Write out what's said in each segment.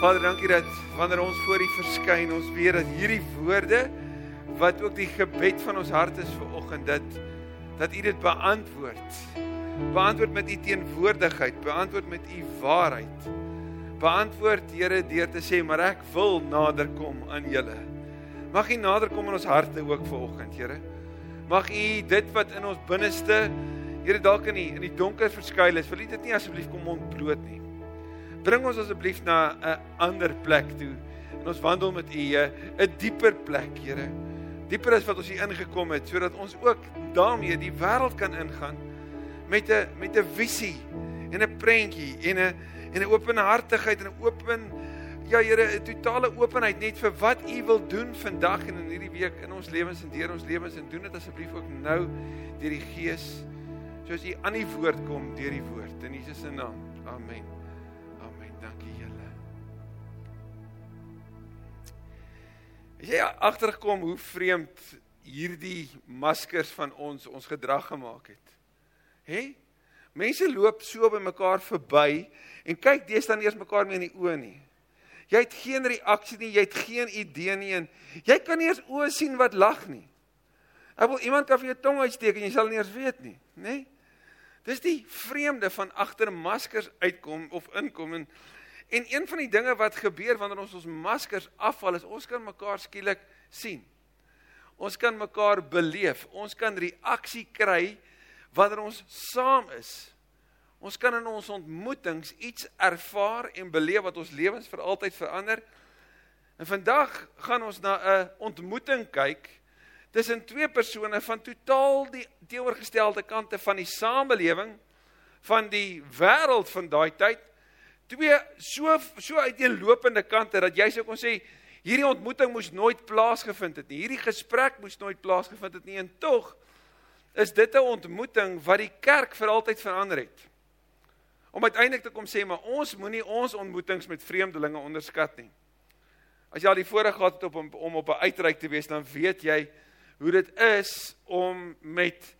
Vader, dankie dat wanneer ons voor U verskyn, ons weet dat hierdie woorde wat ook die gebed van ons hart is vir oggend dat dat U dit beantwoord. Beantwoord met U teenwoordigheid, beantwoord met U waarheid. Beantwoord Here deur te sê, maar ek wil nader kom aan Julle. Mag U nader kom in ons harte ook vir oggend, Here. Mag U dit wat in ons binneste Here dalk in die in die donker verskuil is, wil U dit nie asseblief kom ontbloot nie. Bring ons asseblief na 'n ander plek toe. En ons wandel met U 'n dieper plek, Here. Dieper as wat ons hier ingekom het, sodat ons ook daarmee die wêreld kan ingaan met 'n met 'n visie en 'n prentjie en 'n en 'n openhartigheid en 'n open ja Here, 'n totale openheid net vir wat U wil doen vandag en in hierdie week in ons lewens en deur ons lewens en doen dit asseblief ook nou deur die Gees soos U aan die woord kom deur die woord in Jesus se naam. Amen. Dankie julle. As jy agtergekom hoe vreemd hierdie maskers van ons ons gedrag gemaak het. Hè? Mense loop so by mekaar verby en kyk deesdae nie eens mekaar meer in die oë nie. Jy het geen reaksie nie, jy het geen idee nie en jy kan nie eens oë sien wat lag nie. Ek wil iemand kan vir jou tong uitsteek en jy sal nie eens weet nie, nê? Nee? Dis die vreemde van agter maskers uitkom of inkom en en een van die dinge wat gebeur wanneer ons ons maskers afval is ons kan mekaar skielik sien. Ons kan mekaar beleef, ons kan reaksie kry wanneer ons saam is. Ons kan in ons ontmoetings iets ervaar en beleef wat ons lewens vir altyd verander. En vandag gaan ons na 'n ontmoeting kyk tussen twee persone van totaal die teenoorgestelde kante van die samelewing van die wêreld van daai tyd. Twee so so uiteenlopende kante dat jy sou kon sê hierdie ontmoeting moes nooit plaasgevind het nie. Hierdie gesprek moes nooit plaasgevind het nie en tog is dit 'n ontmoeting wat die kerk vir altyd verander het om uiteindelik te kom sê maar ons moenie ons ontmoetings met vreemdelinge onderskat nie. As jy al die voorreg gehad het op om, om op 'n uitreik te wees, dan weet jy hoe dit is om met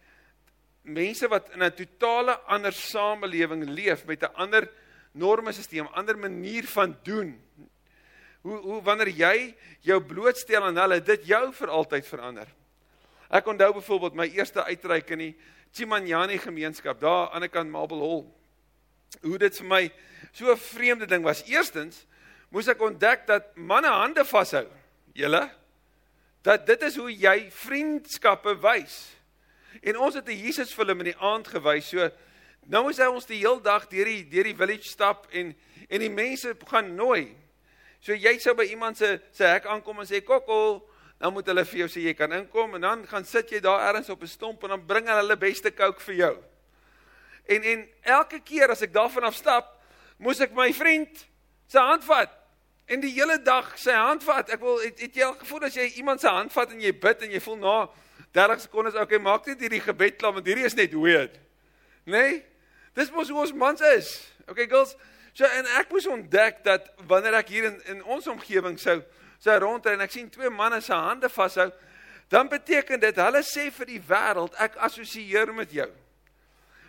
mense wat in 'n totale ander samelewing leef met 'n ander normesisteem, ander manier van doen. Hoe hoe wanneer jy jou blootstel aan hulle, dit jou vir altyd verander. Ek onthou byvoorbeeld my eerste uitreik in die Chimanyani gemeenskap daar aan die kant Marble Hall hoe dit vir my so 'n vreemde ding was. Eerstens moes ek ontdek dat manne hande vashou. Julle dat dit is hoe jy vriendskappe wys. En ons het 'n Jesus film in die aand gewys. So nou is hy ons die heel dag deur die deur die village stap en en die mense gaan nooi. So jy sou by iemand se se hek aankom en sê kokkel, dan moet hulle vir jou sê jy kan inkom en dan gaan sit jy daar ergens op 'n stomp en dan bring hulle hulle beste coke vir jou. En en elke keer as ek daarvan af stap, moes ek my vriend se hand vat en die hele dag sy hand vat. Ek wil het, het jy al gevoel as jy iemand se hand vat en jy bid en jy voel na 30 sekondes okay, maak net hierdie gebed klaar want hierdie is net weird. Nee? Dis mos hoe ons mans is. Okay girls, so en ek moes ontdek dat wanneer ek hier in in ons omgewing sou sou rondry en ek sien twee manne se hande vashou, dan beteken dit hulle sê vir die wêreld ek assosieer met jou.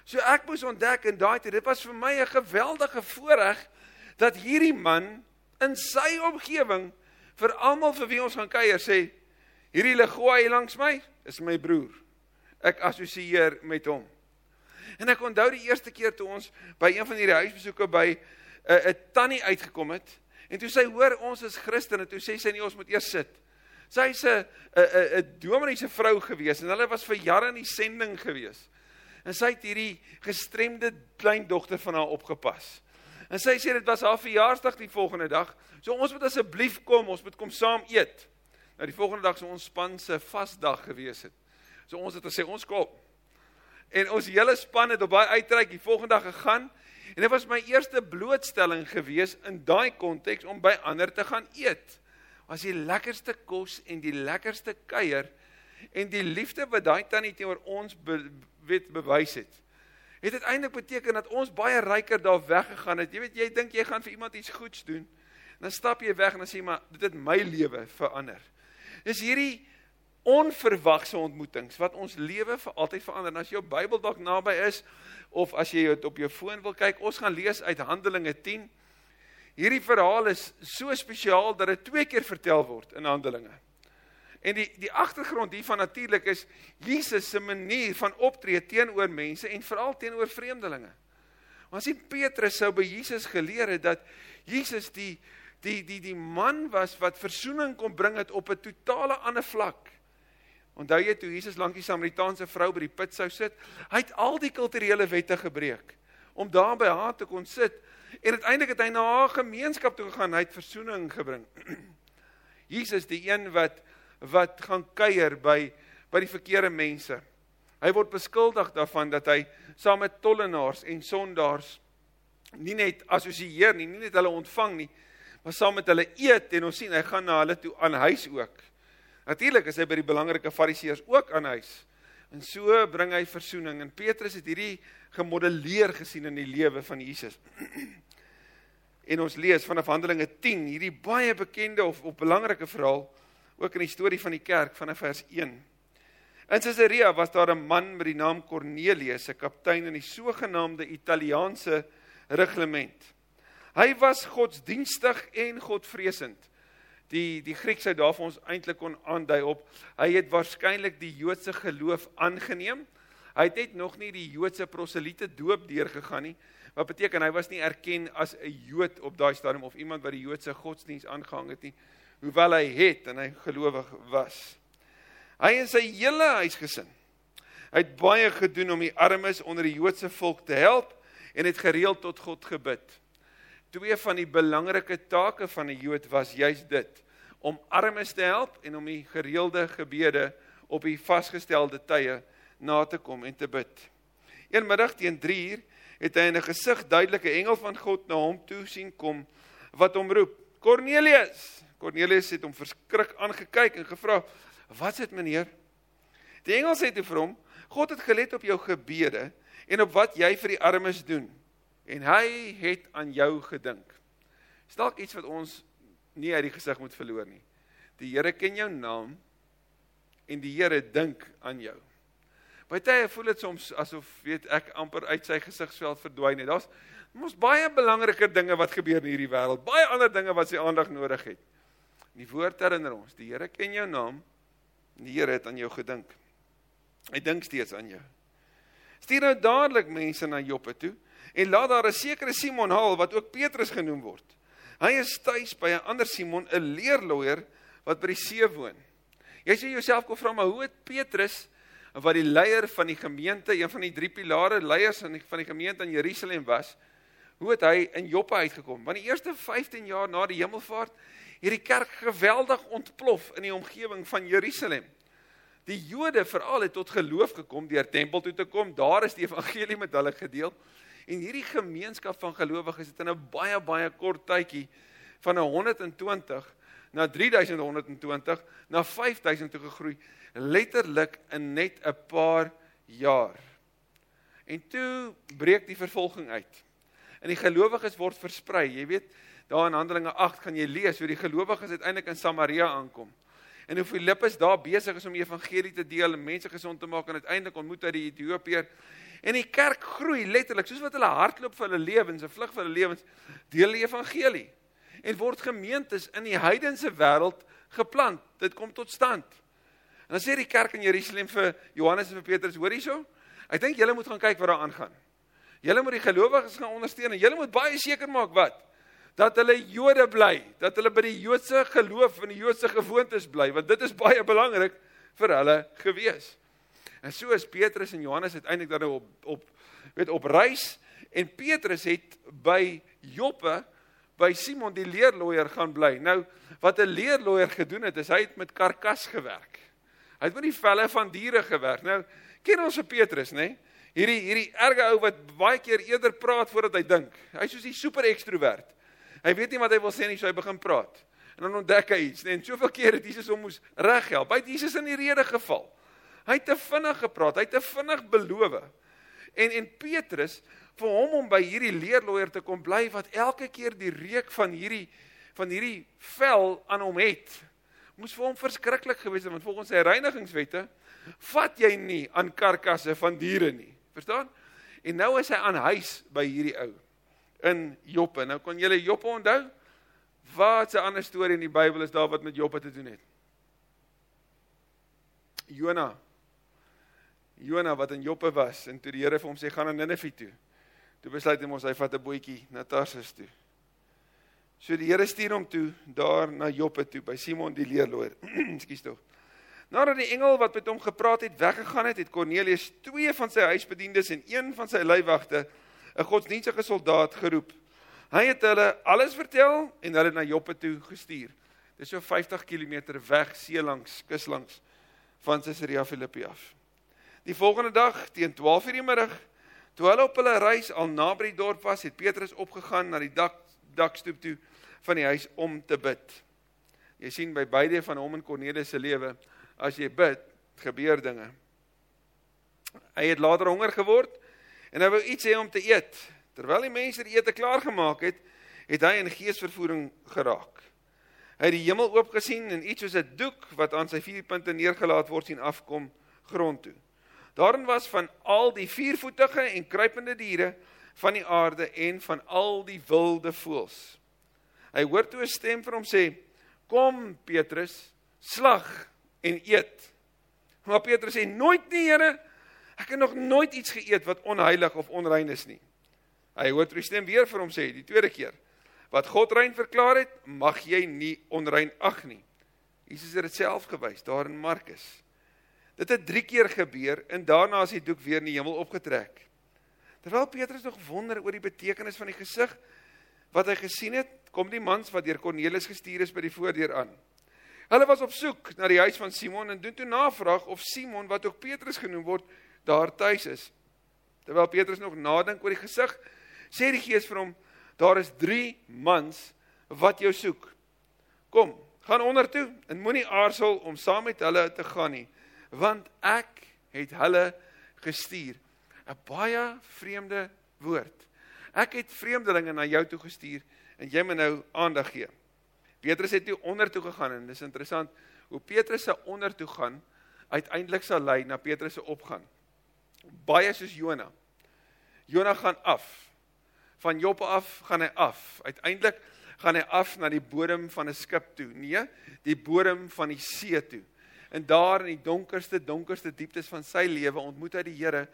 So ek moes ontdek in daai tyd, dit was vir my 'n geweldige voorreg dat hierdie man in sy omgewing vir almal vir wie ons gaan kuier sê hierdie Legoa hier langs my is my broer. Ek assosieer met hom. En ek onthou die eerste keer toe ons by een van hierdie huisbesoeke by 'n uh, 'n tannie uitgekom het en toe sy hoor ons is Christene, toe sê sy nie ons moet eers sit. Sy's 'n 'n 'n dominee se vrou gewees en hulle was vir jare in die sending gewees en sy het hierdie gestremde kleindogter van haar opgepas. En sy sê dit was haar verjaarsdag die volgende dag. So ons moet asseblief kom, ons moet kom saam eet. Nou die volgende dag sou ons span se vasdag gewees het. So ons het gesê ons kom. En ons hele span het op baie uitreik die volgende dag gegaan en dit was my eerste blootstelling gewees in daai konteks om by ander te gaan eet. Was die lekkerste kos en die lekkerste kuier en die liefde wat daai tannie teenoor ons weet bewys het. Het dit eintlik beteken dat ons baie ryker daar weggegaan het. Jy weet jy dink jy gaan vir iemand iets goeds doen. Dan stap jy weg en dan sê maar dit het my lewe verander. Dis hierdie onverwagse ontmoetings wat ons lewe vir altyd verander. En as jou Bybel dalk naby is of as jy dit op jou foon wil kyk, ons gaan lees uit Handelinge 10. hierdie verhaal is so spesiaal dat dit twee keer vertel word in Handelinge. En die die agtergrond hiervan natuurlik is Jesus se manier van optree teenoor mense en veral teenoor vreemdelinge. Want sien Petrus sou by Jesus geleer het dat Jesus die die die die man was wat verzoening kon bring het op 'n totale ander vlak. Onthou jy toe Jesus lank die Samaritaanse vrou by die put sou sit, hy het al die kulturele wette gebreek om daar by haar te kon sit en uiteindelik het hy na haar gemeenskap toe gegaan, hy het verzoening gebring. Jesus die een wat wat gaan kuier by by die verkeerde mense. Hy word beskuldig daarvan dat hy saam met tollenaars en sondaars nie net assosieer nie, nie net hulle ontvang nie, maar saam met hulle eet en ons sien hy gaan na hulle toe aan huis ook. Natuurlik is hy by die belangrike fariseërs ook aan huis. En so bring hy versoening en Petrus het hierdie gemodelleer gesien in die lewe van Jesus. En ons lees vanaf Handelinge 10 hierdie baie bekende of of belangrike verhaal ook in die storie van die kerk vanaf vers 1. In Caesarea was daar 'n man met die naam Cornelius, 'n kaptein in die sogenaamde Italiaanse reglement. Hy was godsdienstig en godvreesend. Die die Griek sou daar vir ons eintlik kon aandui op hy het waarskynlik die Joodse geloof aangeneem. Hy het net nog nie die Joodse proseliete doop deurgegaan nie. Wat beteken hy was nie erken as 'n Jood op daai stadium of iemand wat die Joodse godsdiens aangehang het nie hoewel hy het en hy gelowig was. Hy en sy hele huisgesin. Het baie gedoen om die armes onder die Joodse volk te help en het gereeld tot God gebid. Twee van die belangrike take van 'n Jood was juis dit: om armes te help en om die gereelde gebede op die vasgestelde tye na te kom en te bid. Een middag teen 3 uur het hy 'n gesig duidelike engel van God na hom toe sien kom wat hom roep: "Kornelius!" Cornelius het hom verskrik aangekyk en gevra: "Wat sê dit, meneer?" Die engel sê toe vir hom: "God het gelet op jou gebede en op wat jy vir die armes doen en hy het aan jou gedink." Stalk iets wat ons nie uit die gesig moet verloor nie. Die Here ken jou naam en die Here dink aan jou. Party voel dit soms asof weet ek amper uit sy gesigsveld verdwyn het. Daar's mos baie belangriker dinge wat gebeur in hierdie wêreld, baie ander dinge wat sy aandag nodig het. Die woord herinner ons, die Here ken jou naam. Die Here het aan jou gedink. Hy dink steeds aan jou. Stuur nou dadelik mense na Joppe toe en laat daar 'n sekere Simon haal wat ook Petrus genoem word. Hy is tuis by 'n ander Simon, 'n leerloier wat by die see woon. Jy sê jouself kon vra maar hoe het Petrus wat die leier van die gemeente, een van die drie pilare leiers van die, van die gemeente in Jerusalem was, hoe het hy in Joppe uitgekom? Want die eerste 15 jaar na die hemelvaart hierdie kerk geweldig ontplof in die omgewing van Jerusalem. Die Jode veral het tot geloof gekom deur tempel toe te kom. Daar is die evangelie met hulle gedeel. En hierdie gemeenskap van gelowiges het in 'n baie baie kort tydjie van 120 na 3120 na 5000 toe gegroei, letterlik in net 'n paar jaar. En toe breek die vervolging uit. En die gelowiges word versprei. Jy weet, Daar in Handelinge 8 gaan jy lees hoe die gelowiges uiteindelik in Samaria aankom. En hoe Filippus daar besig is om die evangelie te deel en mense gesond te maak en uiteindelik ontmoet hy die Ethiopiër. En die kerk groei letterlik soos wat hulle hardloop vir hulle lewens, 'n vlug vir hulle lewens, deel die evangelie. En word gemeentes in die heidense wêreld geplant. Dit kom tot stand. En dan sê die kerk in Jerusalem vir Johannes en vir Petrus, hoor hierso? Ek dink julle moet gaan kyk wat daar aangaan. Julle moet die gelowiges gaan ondersteun en julle moet baie seker maak wat dat hulle Jode bly, dat hulle by die Joodse geloof en die Joodse gewoontes bly, want dit is baie belangrik vir hulle gewees. En so is Petrus en Johannes uiteindelik dan op op weet op reis en Petrus het by Joppe by Simon die leerloier gaan bly. Nou wat 'n leerloier gedoen het, is hy het met karkas gewerk. Hy het met die velle van diere gewerk. Nou ken ons se Petrus, nê? Nee? Hierdie hierdie erge ou wat baie keer eerder praat voordat hy dink. Hy's soos die super ekstrovert. Hy weet nie wat hy wil sê nie, so hy begin praat. En dan ontdek hy iets, nee, en soveel keer het Jesus hom moes reghelp. Hy het Jesus in die rede geval. Hy het te vinnig gepraat, hy het te vinnig beloof. En en Petrus vir hom om by hierdie leerloier te kom bly wat elke keer die reuk van hierdie van hierdie vel aan hom het, moes vir hom verskriklik gewees het want volgens sy reinigingswette vat jy nie aan karkasse van diere nie. Verstaan? En nou is hy aan huis by hierdie ou in Joppe. Nou kon julle Joppe onthou? Wat 'n ander storie in die Bybel is daar wat met Joppe te doen het? Jona. Jona wat in Joppe was en toe die Here vir hom sê gaan na Ninive toe. Toe besluit hy mos hy vat 'n bootjie na Tarsus toe. So die Here stuur hom toe daar na Joppe toe by Simon die leerloer. Ekskuus tog. Nadat die engel wat met hom gepraat het weggegaan het, het Kornelius twee van sy huisbediendes en een van sy leiwagte, 'n godsdienstige soldaat geroep. Hy het hulle alles vertel en hulle na Joppe toe gestuur. Dit is so 50 km weg see langs, kus langs van Caesarea Philippi af. Die volgende dag teen 12:00 die middag, toe hulle op hulle reis al naby die dorp was, het Petrus opgegaan na die dak dakstoep toe van die huis om te bid. Jy sien by beide van hom en Kornelius se lewe as jy bid, gebeur dinge. Hy het later honger geword en hy wou iets hê om te eet. Terwyl die mense die ete klaar gemaak het, het hy in geesvervoering geraak. Hy het die hemel oop gesien en iets soos 'n doek wat aan sy vier punte neergelaat word sien afkom grond toe. Daarin was van al die viervoetige en kruipende diere van die aarde en van al die wilde voëls. Hy hoor toe 'n stem vir hom sê: "Kom Petrus, slag en eet. Maar Petrus sê nooit nie, Here. Ek het nog nooit iets geëet wat onheilig of onrein is nie. Hy hoor die stem weer vir hom sê die tweede keer. Wat God rein verklaar het, mag jy nie onrein ag nie. Jesus het dit self gewys daar in Markus. Dit het 3 keer gebeur en daarna is die doek weer in die hemel opgetrek. Terwyl Petrus nog wonder oor die betekenis van die gesig wat hy gesien het, kom die mans wat deur Kornelius gestuur is by die voordeur aan. Hulle was op soek na die huis van Simon en doen toe navraag of Simon wat ook Petrus genoem word daar tuis is. Terwyl Petrus nog nadink oor die gesig, sê die Gees vir hom: "Daar is 3 mans wat jou soek. Kom, gaan onder toe en moenie aarzel om saam met hulle te gaan nie, want ek het hulle gestuur." 'n Baie vreemde woord. Ek het vreemdelinge na jou toe gestuur en jy moet nou aandag gee. Petrus het toe onder toe gegaan en dis interessant hoe Petrus se onder toe gaan uiteindelik sal lei na Petrus se opgaan. Baie soos Jona. Jona gaan af. Van Joppe af gaan hy af. Uiteindelik gaan hy af na die bodem van 'n skip toe. Nee, die bodem van die see toe. En daar in die donkerste donkerste dieptes van sy lewe ontmoet hy die Here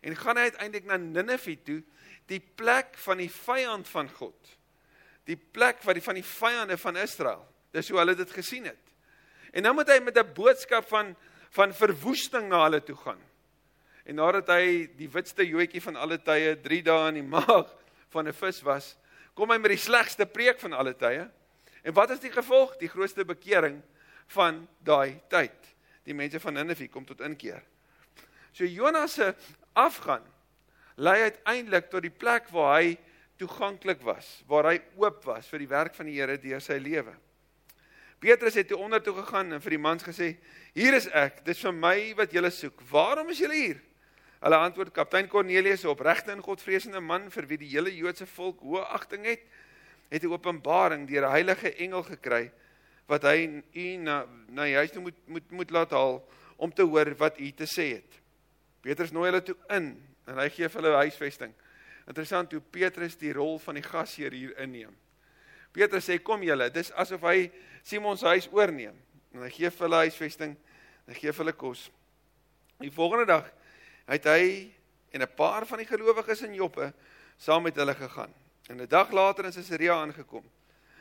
en gaan hy uiteindelik na Ninive toe, die plek van die vyand van God die plek waar die van die vyande van Israel. Dis hoe hulle dit gesien het. En nou moet hy met 'n boodskap van van verwoesting na hulle toe gaan. En nadat hy die witste joetjie van alle tye 3 dae in die maag van 'n vis was, kom hy met die slegste preek van alle tye. En wat is die gevolg? Die grootste bekering van daai tyd. Die mense van Ninive kom tot inkeer. So Jonas se afgaan lei uiteindelik tot die plek waar hy toeganklik was, waar hy oop was vir die werk van die Here deur sy lewe. Petrus het toe onder toe gegaan en vir die mans gesê: "Hier is ek, dis vir my wat julle soek. Waarom is julle hier?" Hulle antwoord: "Kaptein Kornelius, 'n opregte en godvreesende man vir wie die hele Joodse volk hoë agting het, het 'n openbaring deur 'n heilige engel gekry wat hy u na na die huis toe moet moet moet laat haal om te hoor wat u te sê het." Petrus nooi hulle toe in en hy gee vir hulle huisvesting. Interessant hoe Petrus die rol van die gasheer hier inneem. Petrus sê kom julle, dis asof hy Simon se huis oorneem. En hy gee vir hulle huisvesting, hy gee vir hulle kos. Die volgende dag het hy en 'n paar van die gelowiges in Joppe saam met hulle gegaan. En 'n dag later in Caesarea aangekom.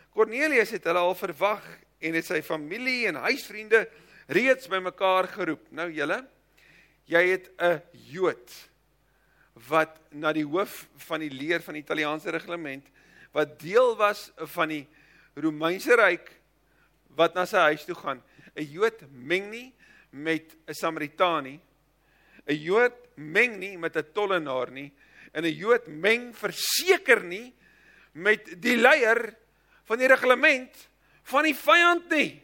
Kornelius het hulle al verwag en het sy familie en huisvriende reeds bymekaar geroep. Nou julle, jy het 'n Jood wat na die hoof van die leer van die Italiaanse reglement wat deel was van die Romeinse ryk wat na sy huis toe gaan. 'n Jood meng nie met 'n Samaritaan nie. 'n Jood meng nie met 'n tollenaar nie en 'n Jood meng verseker nie met die leier van die reglement van die vyand nie.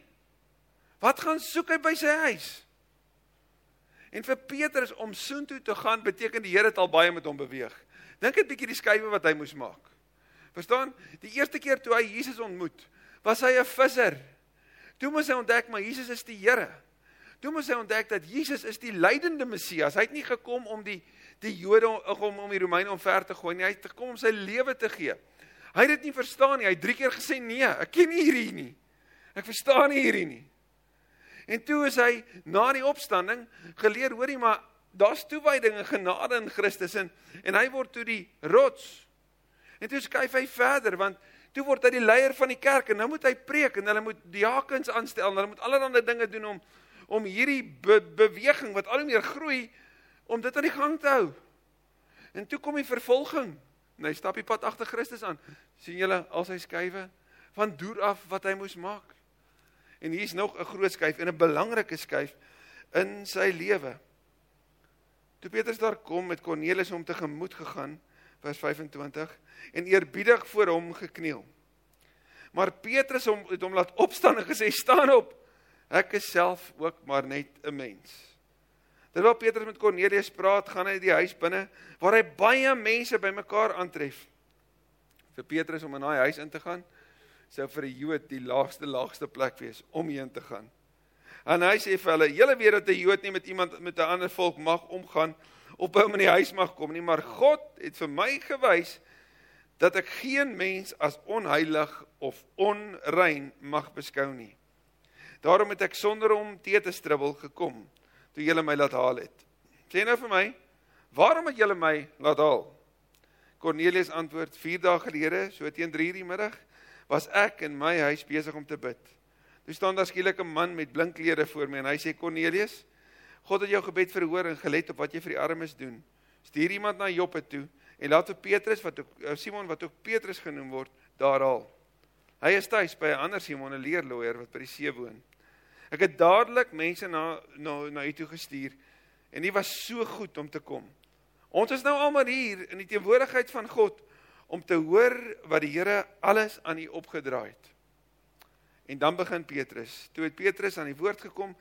Wat gaan soek hy by sy huis? En vir Petrus om soontoe te gaan beteken die Here het al baie met hom beweeg. Dink net bietjie die skuwe wat hy moes maak. Verstaan? Die eerste keer toe hy Jesus ontmoet, was hy 'n visser. Toe moes hy ontdek maar Jesus is die Here. Toe moes hy ontdek dat Jesus is die lydende Messias. Hy het nie gekom om die die Jode om om die Romeine omver te gooi nie. Hy het gekom om sy lewe te gee. Hy het dit nie verstaan nie. Hy het drie keer gesê nee, ek ken nie hierdie nie. Ek verstaan nie hierdie nie. En toe is hy na die opstanding geleer, hoorie, maar daar's toewyding en genade in Christus en en hy word toe die rots. En toe skuif hy verder want toe word hy die leier van die kerk en nou moet hy preek en hulle moet diakens aanstel en hulle moet allerlei dinge doen om om hierdie be beweging wat al hoe meer groei om dit aan die gang te hou. En toe kom die vervolging. En hy stap die pad agter Christus aan. sien julle al sy skuwe van deur af wat hy moes maak. En hier's nog 'n groot skuif en 'n belangrike skuif in sy lewe. Toe Petrus daar kom met Kornelius om te gemoed gegaan, vers 25, en eerbiedig voor hom gekniel. Maar Petrus hom het hom laat opstaan en gesê: "Staan op. Ek is self ook maar net 'n mens." Terwyl Petrus met Kornelius praat, gaan hy die huis binne waar hy baie mense bymekaar aantref. Vir Petrus om in daai huis in te gaan, sou vir 'n Jood die laagste laagste plek wees om heen te gaan. En hy sê vir hulle: "Julle weet dat 'n Jood nie met iemand met 'n ander volk mag omgaan of by hom in die huis mag kom nie, maar God het vir my gewys dat ek geen mens as onheilig of onrein mag beskou nie. Daarom het ek sonder hom te te stribbel gekom." toe julle my laat haal het. Sê nou vir my, waarom het julle my laat haal? Cornelius antwoord: 4 dae gelede, so teen 3:00 die middag, was ek in my huis besig om te bid. Toe staan daar skielik 'n man met blink klere voor my en hy sê: "Cornelius, God het jou gebed verhoor en gelet op wat jy vir die armes doen. Stuur iemand na Joppe toe en laat vir Petrus wat ook eh, Simon wat ook Petrus genoem word, daar haal. Hy is tuis by 'n ander Simon, 'n leerloier wat by die see woon." Ek het dadelik mense na na na u toe gestuur en dit was so goed om te kom. Ons is nou almal hier in die teenwoordigheid van God om te hoor wat die Here alles aan u opgedraai het. En dan begin Petrus. Toe het Petrus aan die woord gekom.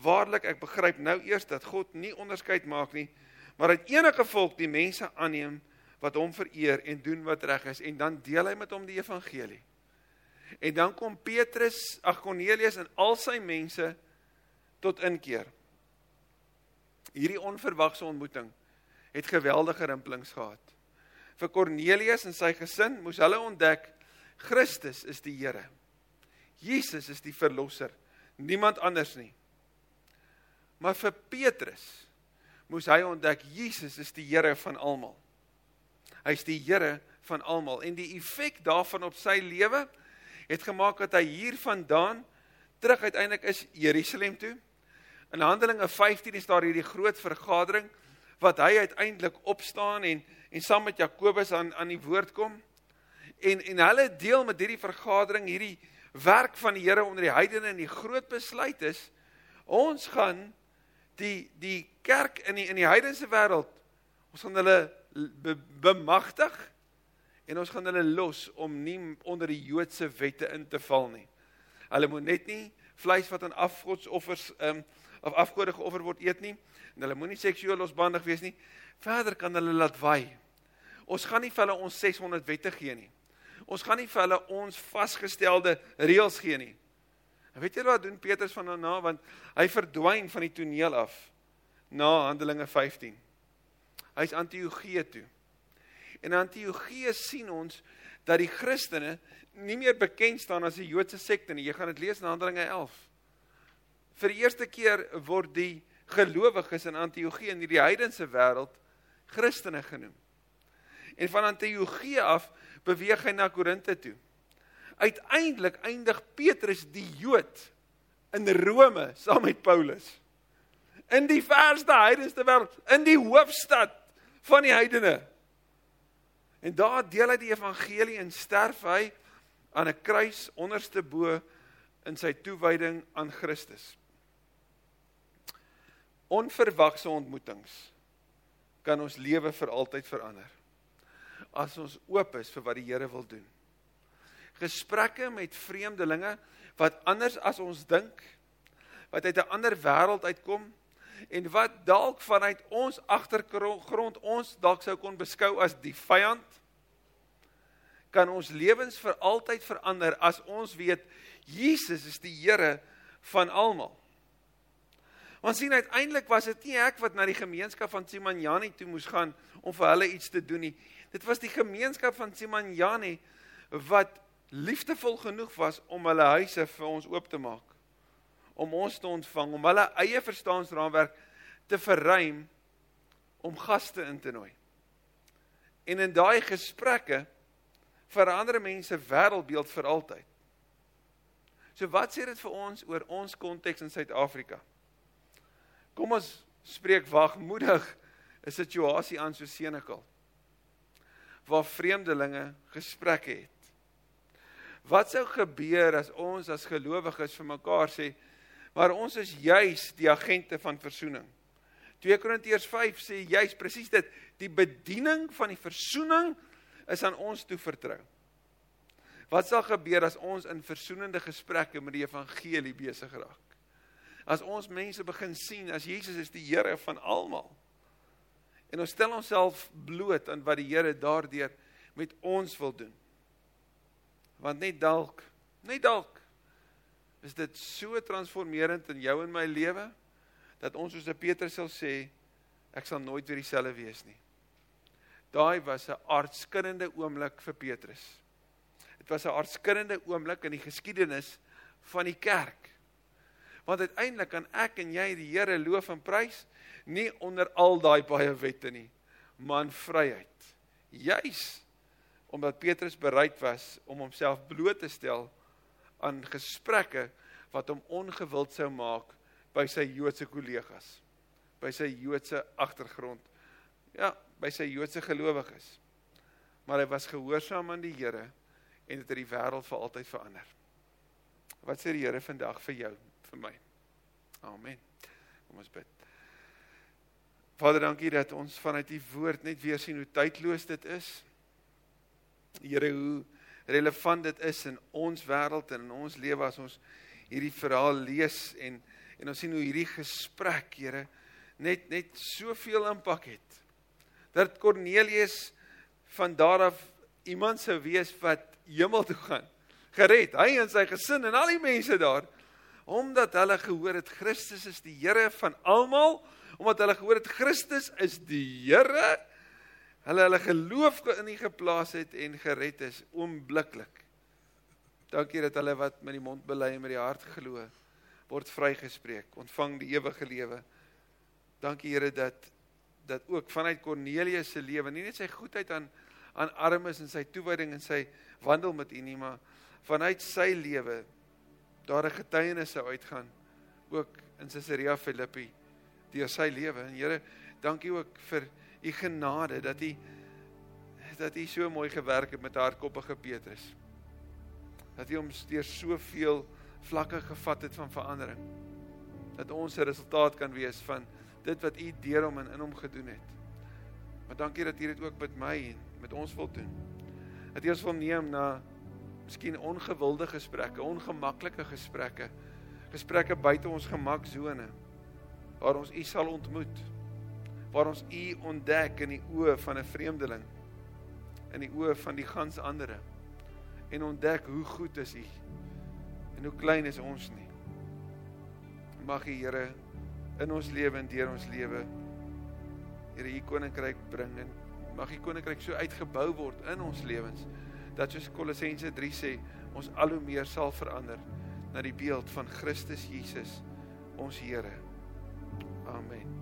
Waarlik, ek begryp nou eers dat God nie onderskeid maak nie, maar uit enige volk die mense aanneem wat hom vereer en doen wat reg is en dan deel hy met hom die evangelie. En dan kom Petrus, ag Cornelius en al sy mense tot inkeer. Hierdie onverwagse ontmoeting het geweldige rimpelings gehad. Vir Cornelius en sy gesin moes hulle ontdek Christus is die Here. Jesus is die verlosser, niemand anders nie. Maar vir Petrus moes hy ontdek Jesus is die Here van almal. Hy's die Here van almal en die effek daarvan op sy lewe het gemaak dat hy hiervandaan terug uiteindelik is Jerusalem toe. In Handelinge 15 is daar hierdie groot vergadering wat hy uiteindelik opstaan en en saam met Jakobus aan aan die woord kom. En en hulle deel met hierdie vergadering hierdie werk van die Here onder die heidene en die groot besluit is ons gaan die die kerk in die in die heidense wêreld ons gaan hulle be, bemagtig en ons gaan hulle los om nie onder die Joodse wette in te val nie. Hulle moet net nie vleis wat aan afgodsoffers ehm um, of afgode geoffer word eet nie en hulle moenie seksueel losbandig wees nie. Verder kan hulle laat waai. Ons gaan nie vir hulle ons 600 wette gee nie. Ons gaan nie vir hulle ons vasgestelde reëls gee nie. En weet julle wat doen Petrus van daarna want hy verdwyn van die toneel af na Handelinge 15. Hy's Antiochië toe. En in Antiochië sien ons dat die Christene nie meer bekend staan as 'n Joodse sekte nie. Jy gaan dit lees in Handelinge 11. Vir die eerste keer word die gelowiges in Antiochië in hierdie heidense wêreld Christene genoem. En van Antiochië af beweeg hy na Korinte toe. Uiteindelik eindig Petrus die Jood in Rome saam met Paulus. In die verste heidense wêreld, in die hoofstad van die heidene. En daar deel hy die evangelie en sterf hy aan 'n kruis onderste bo in sy toewyding aan Christus. Onverwagse ontmoetings kan ons lewe vir altyd verander. As ons oop is vir wat die Here wil doen. Gesprekke met vreemdelinge wat anders as ons dink, wat uit 'n ander wêreld uitkom en wat dalk vanuit ons agtergrond ons dalk sou kon beskou as die vyand kan ons lewens vir altyd verander as ons weet Jesus is die Here van almal. Want sien uiteindelik was dit nie ek wat na die gemeenskap van Simanjani toe moes gaan om vir hulle iets te doen nie. Dit was die gemeenskap van Simanjani wat liefdevol genoeg was om hulle huise vir ons oop te maak. Om ons te ontvang, om hulle eie verstaansraamwerk te verruim om gaste in te nooi. En in daai gesprekke verander mense wêreldbeeld vir altyd. So wat sê dit vir ons oor ons konteks in Suid-Afrika? Kom ons spreek wagmoedig 'n situasie aan so Senekal waar vreemdelinge gesprekke het. Wat sou gebeur as ons as gelowiges vir mekaar sê maar ons is juis die agente van verzoening? 2 Korintiërs 5 sê juis presies dit, die bediening van die verzoening is aan ons toe vertrou. Wat sal gebeur as ons in versoenende gesprekke met die evangelie besig raak? As ons mense begin sien as Jesus is die Here van almal. En ons stel onsself bloot aan wat die Here daardeur met ons wil doen. Want net dalk, net dalk is dit so transformerend in jou en my lewe dat ons soos Petrus sal sê ek sal nooit weer dieselfde wees nie. Daai was 'n aardskuddende oomblik vir Petrus. Dit was 'n aardskuddende oomblik in die geskiedenis van die kerk. Want uiteindelik kan ek en jy die Here loof en prys nie onder al daai baie wette nie, maar in vryheid. Juis omdat Petrus bereid was om homself bloot te stel aan gesprekke wat hom ongewild sou maak by sy Joodse kollegas, by sy Joodse agtergrond. Ja, by sy Joodse gelowiges. Maar hy was gehoorsaam aan die Here en het die wêreld vir altyd verander. Wat sê die Here vandag vir jou, vir my? Amen. Kom ons bid. Vader, dankie dat ons vanuit u woord net weer sien hoe tydloos dit is. Here, hoe relevant dit is in ons wêreld en in ons lewe as ons hierdie verhaal lees en en ons sien hoe hierdie gesprek, Here, net net soveel impak het. Dat Kornelius van daar af iemand sou wees wat hemel toe gaan. Gered, hy en sy gesin en al die mense daar omdat hulle gehoor het Christus is die Here van almal, omdat hulle gehoor het Christus is die Here, hulle hulle geloof in U geplaas het en gered is oombliklik. Dankie dat hulle wat met die mond bely en met die hart glo word vrygespreek, ontvang die ewige lewe. Dankie Here dat dat ook vanuit Kornelius se lewe, nie net sy goedheid aan aan armes en sy toewyding en sy wandel met U nie, maar vanuit sy lewe daar 'n getuienis sou uitgaan ook in Caesarea Philippi deur sy lewe. En Here, dankie ook vir U genade dat U dat U so mooi gewerk het met hardkoppige Petrus. Dat U hom deur soveel vlakke gevat het van verandering. Dat ons 'n resultaat kan wees van dit wat U deur hom en in hom gedoen het. Maar dankie dat U dit ook met my en met ons wil doen. Dat U ons wil neem na miskien ongewilde gesprekke, ongemaklike gesprekke, gesprekke buite ons gemaksone waar ons U sal ontmoet. Waar ons U ontdek in die oë van 'n vreemdeling in die oë van die gans ander en ontdek hoe goed is U en hoe klein is ons nie. Mag die Here in ons lewe en deur ons lewe Here u koninkryk bring en mag u koninkryk so uitgebou word in ons lewens dat soos Kolossense 3 sê ons al hoe meer sal verander na die beeld van Christus Jesus ons Here. Amen.